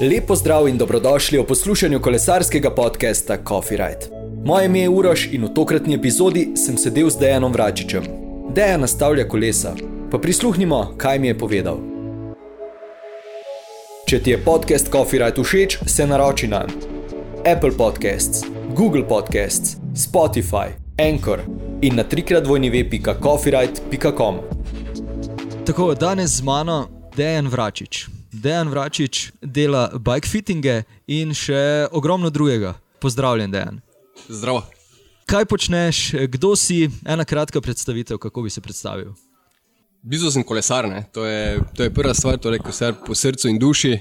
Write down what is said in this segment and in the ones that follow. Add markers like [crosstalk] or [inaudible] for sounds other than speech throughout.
Lepo zdrav in dobrodošli v poslušanju kolesarskega podcasta Coffee Ride. Moje ime je Uroš in v tokratni epizodi sem sedel z Dejanom Vračičem. Dejan nastavlja kolesa, pa prisluhnimo, kaj mi je povedal. Če ti je podcast Coffee Ride všeč, se naroči na Apple Podcasts, Google Podcasts, Spotify, Anchor in na trikrat vojni web.coffeeride.com. Tako, danes z mano Dejan Vračič. Dejan Vračič dela bike fittinge in še ogromno drugega. Pozdravljen, Dejan. Zdravo. Kaj počneš, kdo si, ena kratka predstavitev, kako bi se predstavil? Bizo sem kolesar, ne? to je, to je prva stvar, torej kolesar po srcu in duši.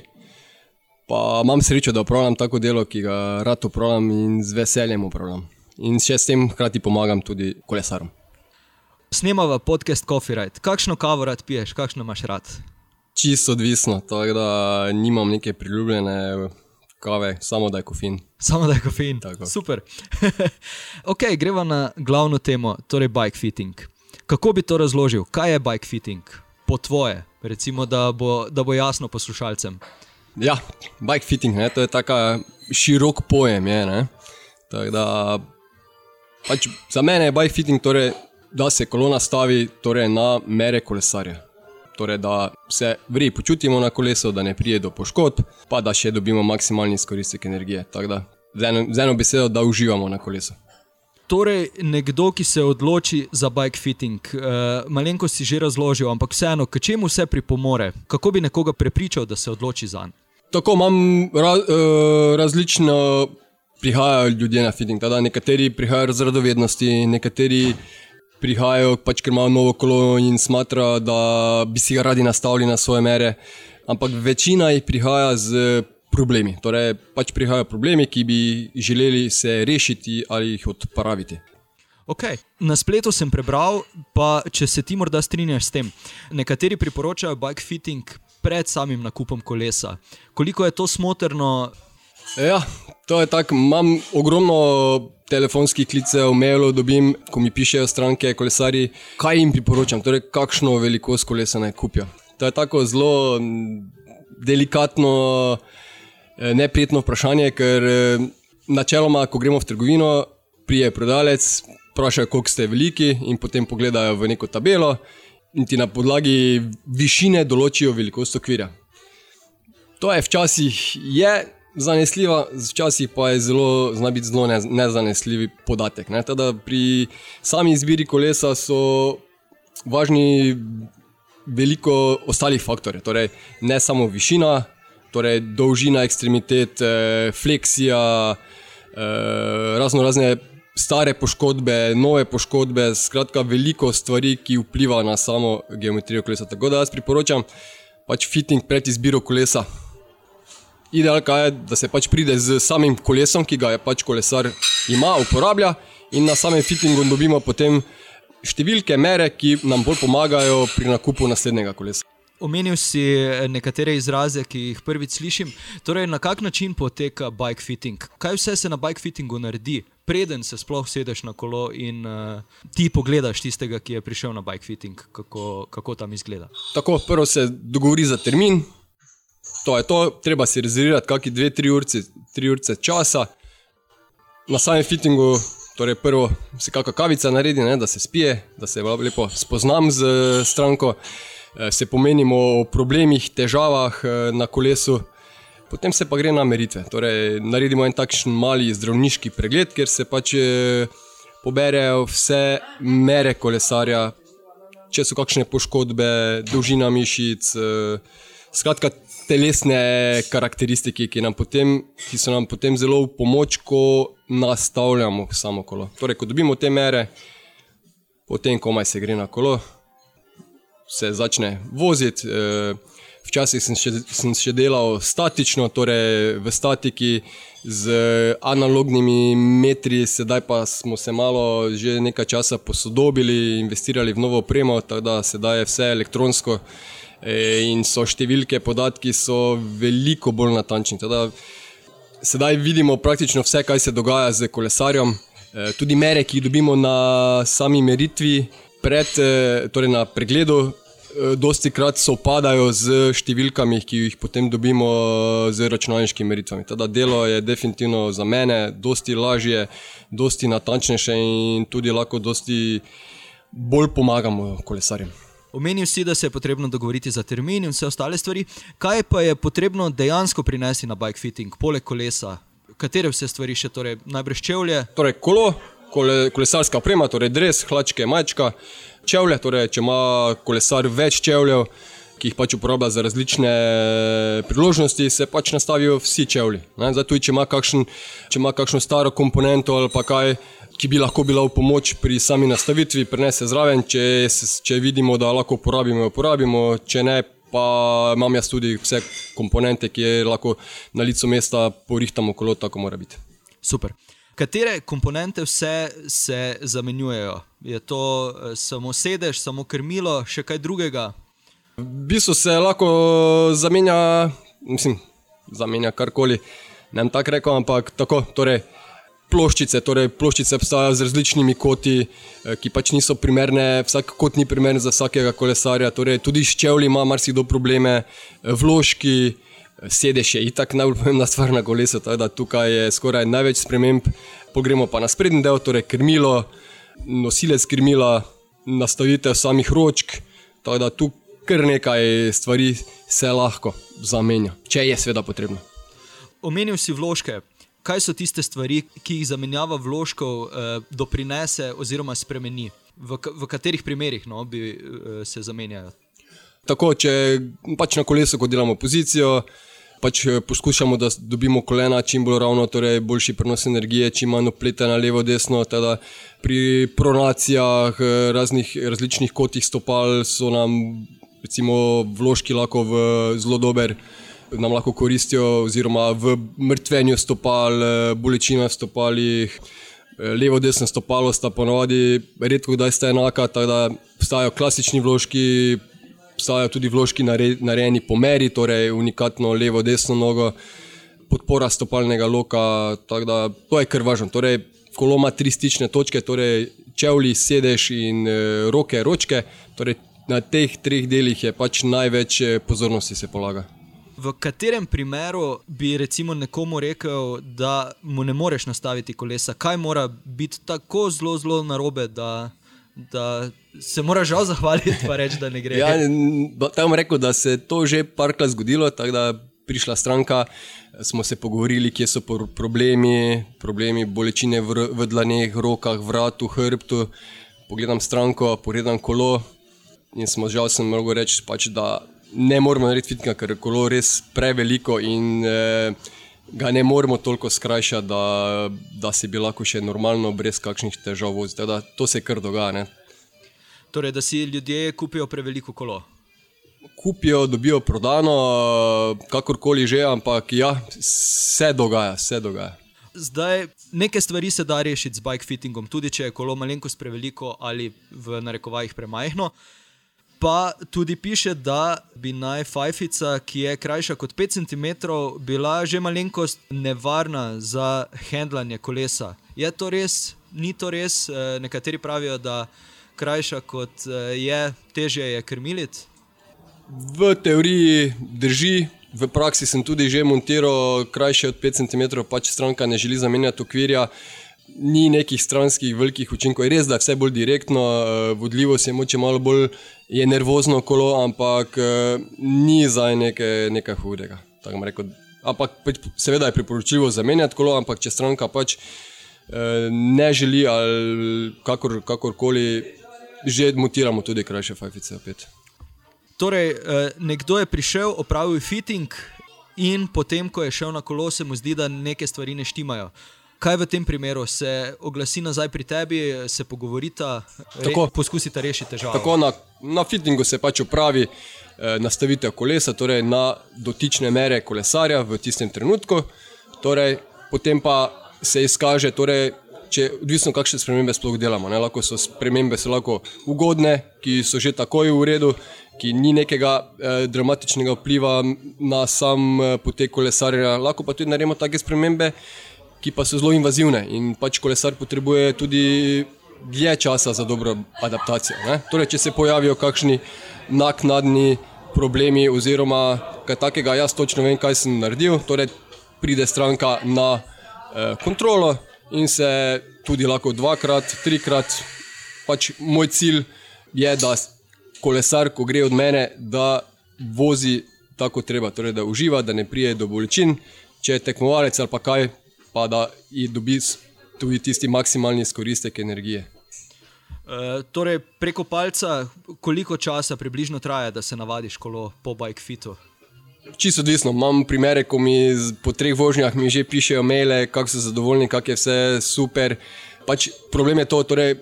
Pa imam srečo, da upravljam tako delo, ki ga rad upravljam in z veseljem upravljam. In še s tem hkrati pomagam tudi kolesarom. Snemava podcast Coffee Ride. Kakšno kavo rad piješ, kakšno imaš rad? Čisto odvisno, tako da nimam neke priljubljene kave, samo da je kofein. Samo da je kofein. Tako. Super. [laughs] ok, greva na glavno temo, torej bike fitting. Kako bi to razložil? Kaj je bike fitting? Po tvoje, recimo, da bo, da bo jasno poslušalcem. Ja, bike fitting, ne? to je tako širok pojem. Je, ne? Tako da, pač za mene je bike fitting, torej, da se kolona stavi torej, na mere kolesarja. Torej, da se vri počutimo na kolesu, da ne pride do poškodb, pa da še dobimo maksimalni izkoristek energije. Tako da, z eno, z eno besedo, da uživamo na kolesu. Torej, nekdo, ki se odloči za bike fitting, uh, malenko si že razložil, ampak vseeno, k čemu vse pripomore, kako bi nekoga prepričal, da se odloči za njega. Tako imam ra, uh, različno prihajajo ljudje na fitting. Tada nekateri prihajajo z radovednosti, nekateri prihajajo pač, ker imajo novo kolo in smatrajo, da bi si ga radi nastavili na svoje mere. Ampak večina jih prihaja z problemi. Torej, pač prihajajo problemi, ki bi želeli se rešiti ali jih odpraviti. Okay. Na spletu sem prebral, pa če se ti morda strinjaš s tem. Nekateri priporočajo bike fitting pred samim nakupom kolesa. Koliko je to smotrno? Ja, to je tako. Imam ogromno telefonskih klicev, mailov, dobim, ko mi pišejo stranke, kolesari, kaj jim priporočam, torej kakšno velikost kolesa naj kupijo. To je tako zelo delikatno, eh, neprijetno vprašanje, ker eh, načeloma, ko gremo v trgovino, prije prodalec, vprašajo, koliko ste veliki in potem pogledajo v neko tabelo in ti na podlagi višine določijo velikost okvirja. To je včasih je zanesljiva, včasih pa je zelo, zna biti zelo ne, nezanesljiv podatek. Ne? Teda pri sami izbiri kolesa so važni veliko ostalih faktorjev, torej ne samo višina, torej dolžina ekstremitet, eh, fleksija, eh, razno razne stare poškodbe, nove poškodbe, skratka, veliko stvari, ki vplivajo na samo geometrijo kolesa. Tako da jaz priporočam pač fitting pred izbiro kolesa. Idealno je, da se pač pride z samim kolesom, ki ga je pač kolesar ima, uporablja, in na samem fittingu dobimo potem številke, mere, ki nam bolj pomagajo pri nakupu naslednjega kolesa. Omenil si eh, nekatere izraze, ki jih prvič slišim. Torej, na kak način poteka bike fitting? Kaj vse se na bike fittingu naredi, preden se sploh sedeš na kolo in uh, ti pogledaš tistega, ki je prišel na bike fitting, kako, kako tam izgleda? Tako, prvo se dogovori za termin, to je to, treba si rezervirati kakšne dve, tri urce, tri urce časa. Na samem fittingu, torej prvo si kakšna kavica naredi, ne, da se spije, da se lepo spoznam z stranko. Eh, se pomenimo o problemih, težavah eh, na kolesu, potem se pa gre na meritve. Torej, naredimo en takšen mali zdravniški pregled, kjer se pač eh, poberejo vse mere kolesarja, če so kakšne poškodbe, dolžina mišic, skratka, telesne karakteristike, ki, potem, ki so nam potem zelo v pomoč, ko nastavljamo samo kolo. Torej, ko dobimo te mere, potem komaj se gre na kolo se začne voziti. Eh, včasih sem še, sem še delal statično, torej v statiki z analognimi metri, sedaj pa smo se malo že nekaj časa posodobili, investirali v novo opremo, tako da sedaj je vse elektronsko eh, in so številke, podatki so veliko bolj natančni. Teda, sedaj vidimo praktično vse, kaj se dogaja z kolesarjem, eh, tudi mere, ki jih dobimo na sami meritvi pred, eh, torej na pregledu dosti krat sopadajo z številkami, ki jih potem dobimo z računalniškimi meritvami. Teda delo je definitivno za mene dosti lažje, dosti natančnejše in tudi lahko dosti bolj pomagamo kolesarjem. Omenil si, da se je potrebno dogovoriti za termin in vse ostale stvari. Kaj pa je potrebno dejansko prinesti na bike fitting, poleg kolesa? Katere vse stvari še, torej najbrž čevlje? Torej, kolo, kole, kolesarska oprema, torej dres, hlačke, mačka, čevlje. Torej, če ima kolesar več čevljev, ki jih pač uporablja za različne priložnosti, se pač nastavijo vsi čevlji. Zato, če ima, kakšen, če ima kakšno staro komponento ali pa kaj, ki bi lahko bila v pomoč pri sami nastavitvi, prenese zraven, če, če vidimo, da lahko uporabimo, uporabimo, če ne. Pa imam jaz tudi vse komponente, ki je lahko na licu mesta porihtamo kolo, tako mora biti. Super. Katere komponente vse se zamenjujejo? Je to uh, samo sedež, samo krmilo, še kaj drugega? V bistvu se lahko zamenja, mislim, zamenja karkoli. Ne vem tako rekel, ampak tako. Torej, ploščice, torej ploščice obstajajo z različnimi koti, eh, ki pač niso primerne, vsak kot ni primeren za vsakega kolesarja. Torej, tudi s čevlji ima marsikdo probleme, eh, vložki sedež je itak najbolj [laughs] pomembna stvar na kolesu, tako da tukaj je skoraj največ sprememb. Pogremo pa na sprednji del, torej krmilo, nosilec krmila, nastavitev samih ročk, tako da tu kar nekaj stvari se lahko zamenja, če je seveda potrebno. Omenil si vložke. Kaj so tiste stvari, ki jih zamenjava vložkov eh, doprinese oziroma spremeni? V, v katerih primerih no, bi eh, se zamenjali? Tako, če pač na kolesu, ko delamo pozicijo, pač eh, poskušamo, da dobimo kolena čim bolj ravno, torej boljši prenos energije, čim manj opleta na levo, desno. Teda pri pronacijah, eh, raznih različnih kotih stopal so nam recimo vložki lahko v zelo dober. Nam lahko koristijo, oziroma v mrtvenju stopal, eh, bolečina v stopalih, levo, desno stopalo sta ponovadi, redko kdaj sta enaka, tako da obstajajo klasični vložki, obstajajo tudi vložki narejeni po meri, torej unikatno levo, desno nogo, podpora stopalnega loka. Da, to je kar važno. Torej, kolo ima tri stične točke, torej čevlji, sedež in e, roke, ročke. Torej, na teh treh delih je pač največ pozornosti se polaga. V katerem primeru bi recimo nekomu rekel, da mu ne moreš nastaviti kolesa? Kaj mora biti tako zelo, zelo narobe, da, da se mora žal zahvaliti, pa reči, da ne gre. [laughs] ja, tam rekel, da se je to že parkrat zgodilo, tako da prišla stranka, smo se pogovorili, kje so problemi, problemi bolečine v, v dlaneh, rokah, vratu, hrbtu. Pogledam stranko, pogledam kolo in smo žal sem mogel reči, pač, da ne moremo narediti fitka, ker je kolo res preveliko in eh, ga ne moremo toliko skrajšati, da, da se bi lahko še normalno, brez kakšnih težav vozil. To se kar dogaja. Ne? Torej, da si ljudje kupijo preveliko kolo. Kupijo, dobijo prodano, kakorkoli že, ampak ja, vse dogaja, vse dogaja. Zdaj, neke stvari se da rešiti z bike fittingom, tudi če je kolo malenkost preveliko ali v narekovajih premajhno. Pa tudi piše, da bi naj fajfica, ki je krajša kot 5 cm, bila že malenkost nevarna za handlanje kolesa. Je to res? Ni to res? Eh, nekateri pravijo, da krajša kot eh, je, težje je krmiliti? V teoriji drži, v praksi sem tudi že montiral krajše od 5 cm, pač stranka ne želi zamenjati okvirja. Ni nekih stranskih velikih učinkov, je res, da je vse bolj direktno, eh, vodljivo se je moče malo bolj, je nervozno kolo, ampak eh, ni za nekaj, nekaj hudega. Ampak seveda je priporočljivo zamenjati kolo, ampak če stranka pač ne želi ali kakor, kakorkoli že montiramo tudi krajše fajfice opet. Torej, eh, nekdo je prišel, opravil fitting in potem, ko je šel na kolo, se mu zdi, da neke stvari ne štimajo. Kaj v tem primeru se oglasi nazaj pri tebi, se pogovorita, tako, re, poskusita rešiti težavo? Tako na, na fittingu se pač opravi eh, nastavitev kolesa, torej na dotične mere kolesarja v tistem trenutku, torej, potem pa se izkaže, torej, če odvisno, kakšne spremembe sploh delamo. Ne? Lahko so spremembe so lahko ugodne, ki so že takoj v redu, ki ni nekega eh, dramatičnega vpliva na sam eh, potek kolesarja. Lahko pa tudi naredimo take spremembe, ki pa so zelo invazivne in pač kolesar potrebuje tudi dlje časa za dobro adaptacijo. Ne? Torej, če se pojavijo kakšni naknadni problemi, oziroma kaj takega, jaz točno vem, kaj sem naredil. Torej, pride stranka na eh, kontrolo in se tudi lahko dvakrat, trikrat. Pač moj cilj je, da kolesar, ko gre od mene, da vozi tako treba, torej, da uživa, da ne prije do bolečin, če je tekmovalec ali pa kaj, pa da dobi tudi tisti maksimalni izkoristek energije. Uh, torej, preko palca, koliko časa približno traja, da se navadiš kolo po bike fitu? Čisto odvisno. Imam primere, ko mi po treh vožnjah mi že pišejo maile, kako so zadovoljni, kako je vse super. Pač problem je to, torej,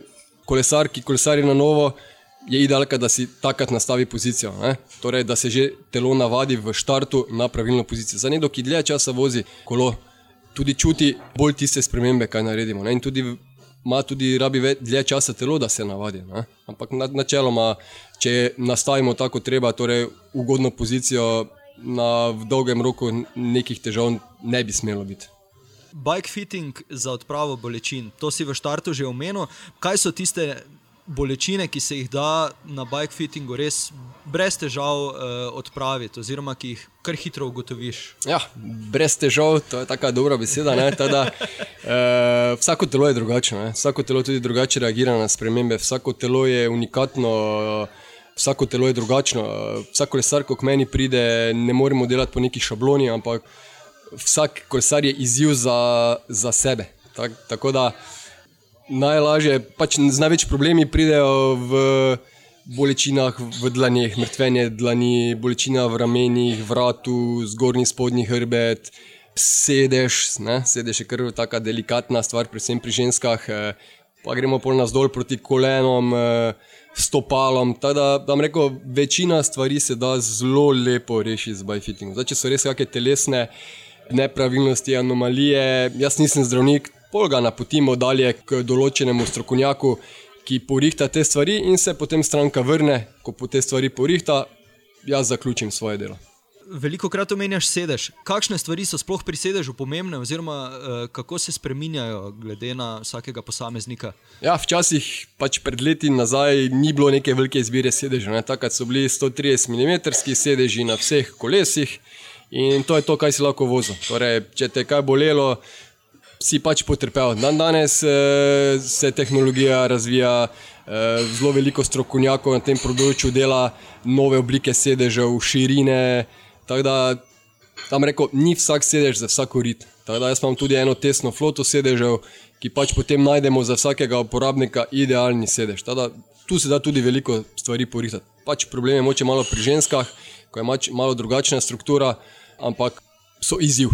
kolesar, ki kolesari na novo, je idealka, da si takrat nastavi pozicijo. Torej, da se že telo navadi v štartu na pravilno pozicijo. Za nekdo, ki dlje časa vozi kolo, tudi čuti bolj tiste spremembe, kaj naredimo. Ne? In tudi ima tudi rabi dlje časa telo, da se navadi. Ne? Ampak načeloma, če nastavimo tako treba, torej ugodno pozicijo, na dolgem roku nekih težav ne bi smelo biti. Bike fitting za odpravo bolečin, to si v štartu že omenil. Kaj so tiste bolečine, ki se jih da na bike fittingu res brez težav uh, odpraviti, oziroma ki jih kar hitro ugotoviš? Ja, brez težav, to je tako dobra beseda. Tada, uh, vsako telo je drugačno, ne? vsako telo tudi drugače reagira na spremembe, vsako telo je unikatno. Uh, Vsako telo je drugačno, vsak kolesar, ko k meni pride, ne moremo delati po neki šabloni, ampak vsak kolesar je izziv za, za sebe. Tak, tako da najlažje, pač z največjimi problemi pridejo v bolečinah v dlaneh, mrtvenje dlani, bolečina v ramenih, vratu, zgornji spodnji hrbet, sedež, ne? sedež je kar tako delikatna stvar, predvsem pri ženskah, eh, pa gremo pol nas dol proti kolenom. Eh, stopalom. Da, da rekel, večina stvari se da zelo lepo rešiti z bifittingom. Zdaj, če so res kakšne telesne nepravilnosti, anomalije, jaz nisem zdravnik, pol ga napotimo dalje k določenemu strokovnjaku, ki porihta te stvari in se potem stranka vrne, ko po te stvari porihta, jaz zaključim svoje delo veliko krat omenjaš sedež. Kakšne stvari so sploh pri sedežu pomembne, oziroma uh, kako se spremenjajo, glede na vsakega posameznika? Ja, včasih, pač pred leti nazaj, ni bilo neke velike izbire sedežev. Takrat so bili 130 mm sedeži na vseh kolesih in to je to, kar si lahko vozil. Torej, če te kaj bolelo, si pač potrpel. Dan danes uh, se tehnologija razvija. Uh, zelo veliko strokovnjakov na tem področju dela nove oblike sedežev, širine, Tako da tam reko, ni vsak sedež za vsako rit. Tako da jaz imam tudi eno tesno floto sedežev, ki pač potem najdemo za vsakega uporabnika idealni sedež. Da, tu se da tudi veliko stvari poritati. Pač problem je moče malo pri ženskah, ko je malo drugačna struktura, ampak so izziv.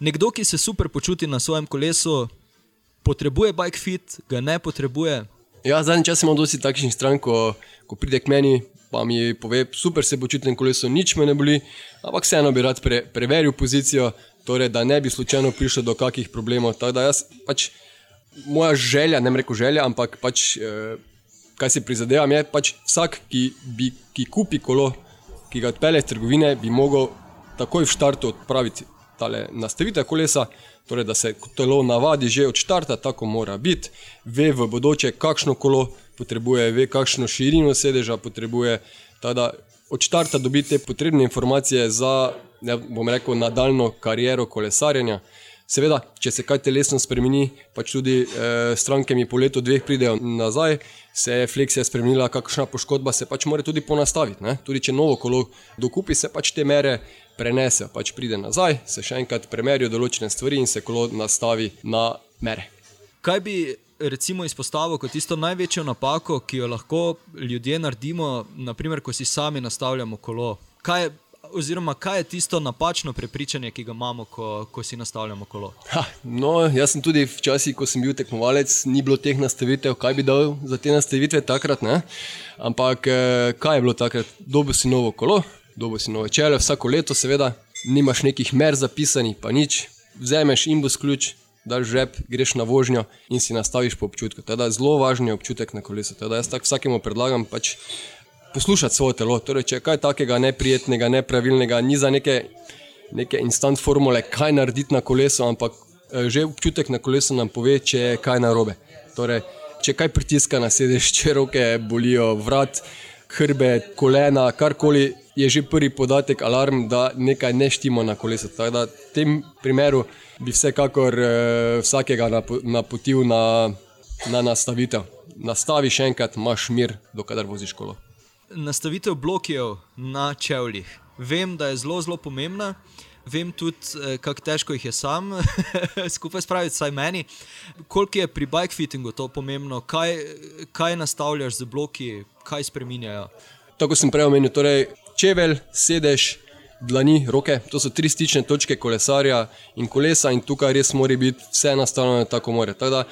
Nekdo, ki se super počuti na svojem kolesu, potrebuje bike fit, ga ne potrebuje. Ja, zadnji čas imamo dosti takšnih stran, ko, ko pride k meni, pa mi pove, super se počutim, koleso, nič me ne boli, ampak vseeno bi rad pre, preveril pozicijo, torej, da ne bi slučajno prišlo do kakih problemov. Tako da jaz pač moja želja, ne reko želja, ampak pač, eh, kaj si prizadevam, je pač vsak, ki, bi, ki kupi kolo, ki ga odpele iz trgovine, bi mogel takoj v štartu odpraviti tale nastavitev kolesa. Torej, da se telo navadi že od začetka, tako mora biti, ve v bodoče, kakšno kolo potrebuje, ve, kakšno širino sedeža potrebuje. Tada od začetka dobi te potrebne informacije za, ne bom rekel, nadaljno kariero kolesarjenja. Seveda, če se kaj telesno spremeni, pač tudi eh, stranke mi po letu dveh pridejo nazaj, se je fleksija spremenila, kakšna poškodba se pač mora tudi ponastaviti. Ne? Tudi če novo kolo dokupi, se pač te mere prenesejo, pač pride nazaj, se še enkrat premerijo določene stvari in se kolo nastavi na mere. Kaj bi recimo izpostavil kot tisto največjo napako, ki jo lahko ljudje naredimo, naprimer, ko si sami nastavljamo kolo. Kaj je, oziroma, kaj je tisto napačno prepričanje, ki ga imamo, ko, ko si nastavljamo kolo? Ha, no, jaz sem tudi včasih, ko sem bil tekmovalec, ni bilo teh nastavitev, kaj bi dal za te nastavitve takrat. Ne? Ampak eh, kaj je bilo takrat? Dobil si novo kolo, dobil si nove čele, vsako leto, seveda, nimaš nekih mer zapisanih, pa nič. Vzameš imbus ključ, daš žep, greš na vožnjo in si nastaviš po občutku. Teda zelo važen je občutek na kolesu. Teda jaz tako vsakemu predlagam pač poslušati svoje telo. Torej, če je kaj takega neprijetnega, nepravilnega, ni za neke, neke instant formule, kaj narediti na kolesu, ampak eh, že občutek na kolesu nam pove, če je kaj narobe. Torej, če kaj pritiska na sedež, če roke bolijo, vrat, hrbet, kolena, karkoli, je že prvi podatek, alarm, da nekaj ne štima na kolesu. Tako da v tem primeru bi vsekakor eh, vsakega napo- napotil na, na nastavitev. Nastavi še enkrat, imaš mir, dokler voziš kolo. Nastavitev blokjev na čevljih. Vem, da je zelo, zelo pomembna. Vem tudi, eh, kako težko jih je sam [laughs] skupaj spraviti, saj meni. Koliko je pri bike fittingu to pomembno, kaj, kaj nastavljaš z bloki, kaj spremenjajo. Tako sem prej omenil, torej čevelj, sedež, dlani, roke, to so tri stične točke kolesarja in kolesa, in tukaj res mora biti vse nastavljeno tako. Tako da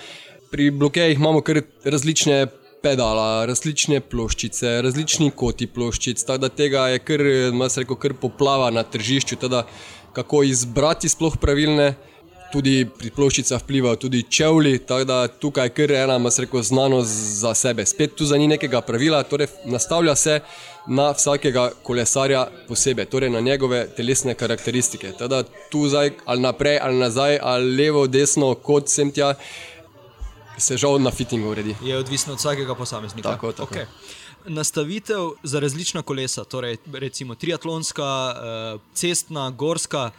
pri blokejih imamo kar različne pedala, različne ploščice, različni koti ploščic, tako da tega je kar, mas rekel, kar poplava na tržišču, teda kako izbrati sploh pravilne. Tudi pri ploščicah vplivajo tudi čevlji, tako da tukaj je kar ena, mas rekel, znanost za sebe. Spet tu za ni nekega pravila, torej nastavlja se na vsakega kolesarja posebej, torej na njegove telesne karakteristike. Tako da tu zdaj ali naprej ali nazaj ali levo, desno, kot sem tja, se žal na fittingu uredi. Je odvisno od vsakega posameznika. Tako, tako. Okay. Nastavitev za različna kolesa, torej recimo triatlonska, eh, cestna, gorska.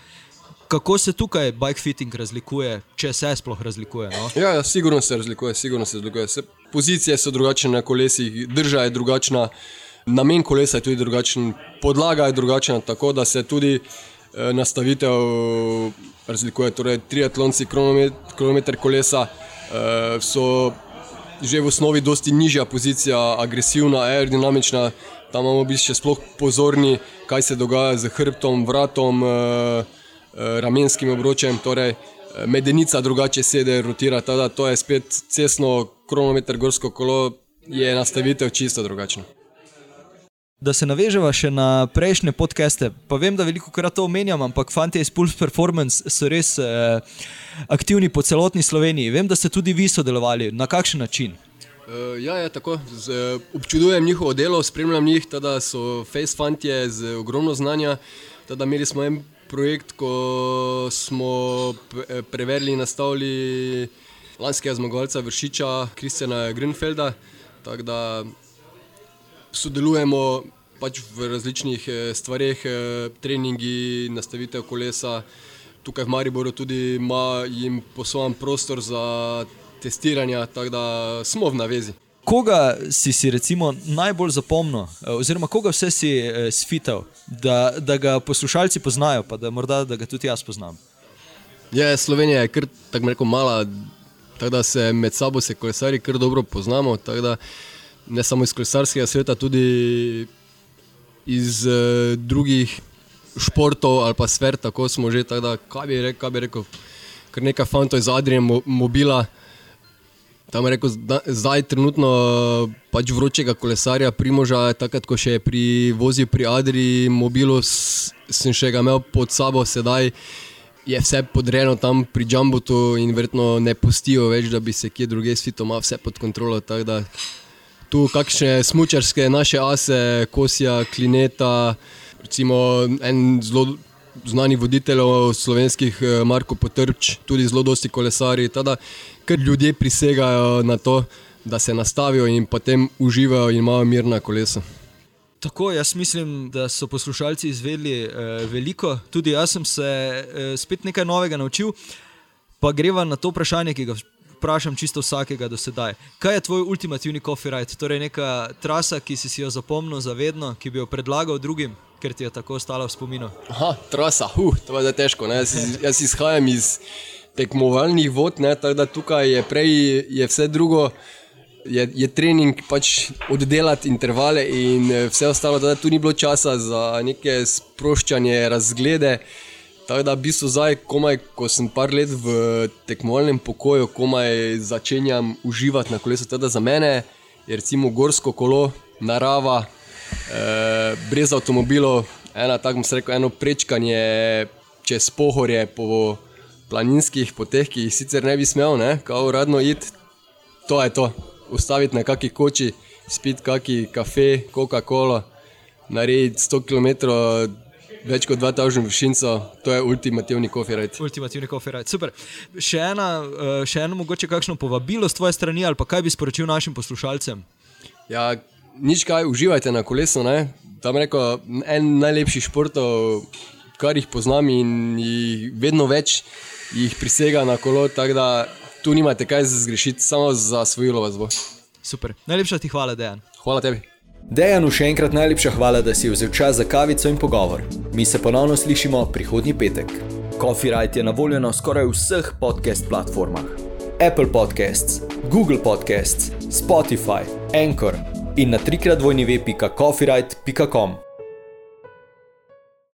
Kako se tukaj bike fitting razlikuje, če se sploh razlikuje? No? Ja, ja, sigurno se razlikuje, sigurno se razlikuje. Se, pozicije so drugačne na kolesih, drža je drugačna, namen kolesa je tudi drugačen, podlaga je drugačna, tako da se tudi eh, nastavitev razlikuje. Torej, triatlonci, kronometer, kolesa eh, so že v osnovi dosti nižja pozicija, agresivna, aerodinamična. Tam moramo biti še sploh pozorni, kaj se dogaja z hrbtom, vratom. Eh, eh, ramenskim obročem, torej medenica drugače sede, rotira, tada to je spet cestno, kronometer, gorsko kolo, je nastavitev čisto drugačna. Da se navežemo še na prejšnje podcaste, pa vem, da veliko krat to omenjam, ampak fanti iz Pulse Performance so res eh, aktivni po celotni Sloveniji. Vem, da ste tudi vi sodelovali. Na kakšen način? Uh, ja, je tako. Z, uh, občudujem njihovo delo, spremljam jih, tada so face fantje z ogromno znanja. Tada imeli smo en projekt, ko smo p- preverili in nastavili lanskega zmagovalca Vršiča, Kristjana Grünfelda. Tako da sodelujemo pač v različnih eh, stvareh, eh, treningi, nastavitev kolesa. Tukaj v Mariboru tudi ima jim poslovan prostor za testiranja, tako da smo v navezi. Koga si si recimo najbolj zapomnil, eh, oziroma koga vse si sfital, da, da ga poslušalci poznajo, pa da morda da ga tudi jaz poznam? Je, Slovenija je kar tako rekel mala, tako da se med sabo se kolesari kar dobro poznamo. tako da Ne samo iz kolesarskega sveta, tudi iz uh, drugih športov ali pa sfer, tako smo že. Tako da, kaj bi rekel, kaj bi rekel, kar nekaj fantov iz Adrije mo mobila. Tam rekel, zda, zdaj trenutno pač vročega kolesarja, primoža, takrat, ko še je pri, vozil pri Adriji, mobilu, s, sem še ga imel pod sabo, sedaj je vse podrejeno tam pri Džambutu in verjetno ne pustijo več, da bi se kje drugje svito ima vse pod kontrolo. tako da Tu kakšne smočarske naše ase, Kosija, Klineta, recimo en zelo znani voditelj slovenskih, eh, Marko Potrč, tudi zelo dosti kolesari. Tada, ker ljudje prisegajo na to, da se nastavijo in potem uživajo in imajo mir na kolesu. Tako, jaz mislim, da so poslušalci izvedeli eh, veliko, tudi jaz sem se eh, spet nekaj novega naučil. Pa greva na to vprašanje, ki ga vprašam čisto vsakega do sedaj. Kaj je tvoj ultimativni coffee ride? Torej, neka trasa, ki si, si jo zapomnil za vedno, ki bi jo predlagal drugim, ker ti je tako ostala v spominu. Aha, trasa, huh, to je težko. ne. Jaz, jaz izhajam iz tekmovalnih vod, ne, tako da tukaj je prej je vse drugo. Je, je trening pač oddelati intervale in eh, vse ostalo, da tu ni bilo časa za neke sproščanje, razglede. Tako da, v bistvu zdaj, komaj, ko sem par let v tekmovalnem pokoju, komaj začenjam uživati na kolesu. Teda za mene je recimo gorsko kolo, narava, eh, brez avtomobilov, ena, tako bom se rekel, eno prečkanje čez pohorje po planinskih poteh, ki jih sicer ne bi smel, ne, kao uradno iti. To je to. Ustaviti na kaki koči, spiti kaki kafe, Coca-Cola, narediti 100 km več kot 2000 vršinco, to je ultimativni kofirajt. Ultimativni kofirajt, super. Še, ena, uh, še eno mogoče kakšno povabilo z tvoje strani ali pa kaj bi sporočil našim poslušalcem? Ja, nič kaj, uživajte na kolesu. Ne? Tam reko, en najlepših športov, kar jih poznam in jih vedno več jih prisega na kolo, tako da tu nimate kaj zgrešiti, samo za svojilo vas bo. Super. Najlepša ti hvala, Dejan. Hvala tebi. Dejanu še enkrat najlepša hvala, da si vzel čas za kavico in pogovor. Mi se ponovno slišimo prihodnji petek. Copyright je na voljo na skoraj vseh podcast platformah: Apple Podcasts, Google Podcasts, Spotify, Anchor in na trikrat vojni web.coffeeright.com.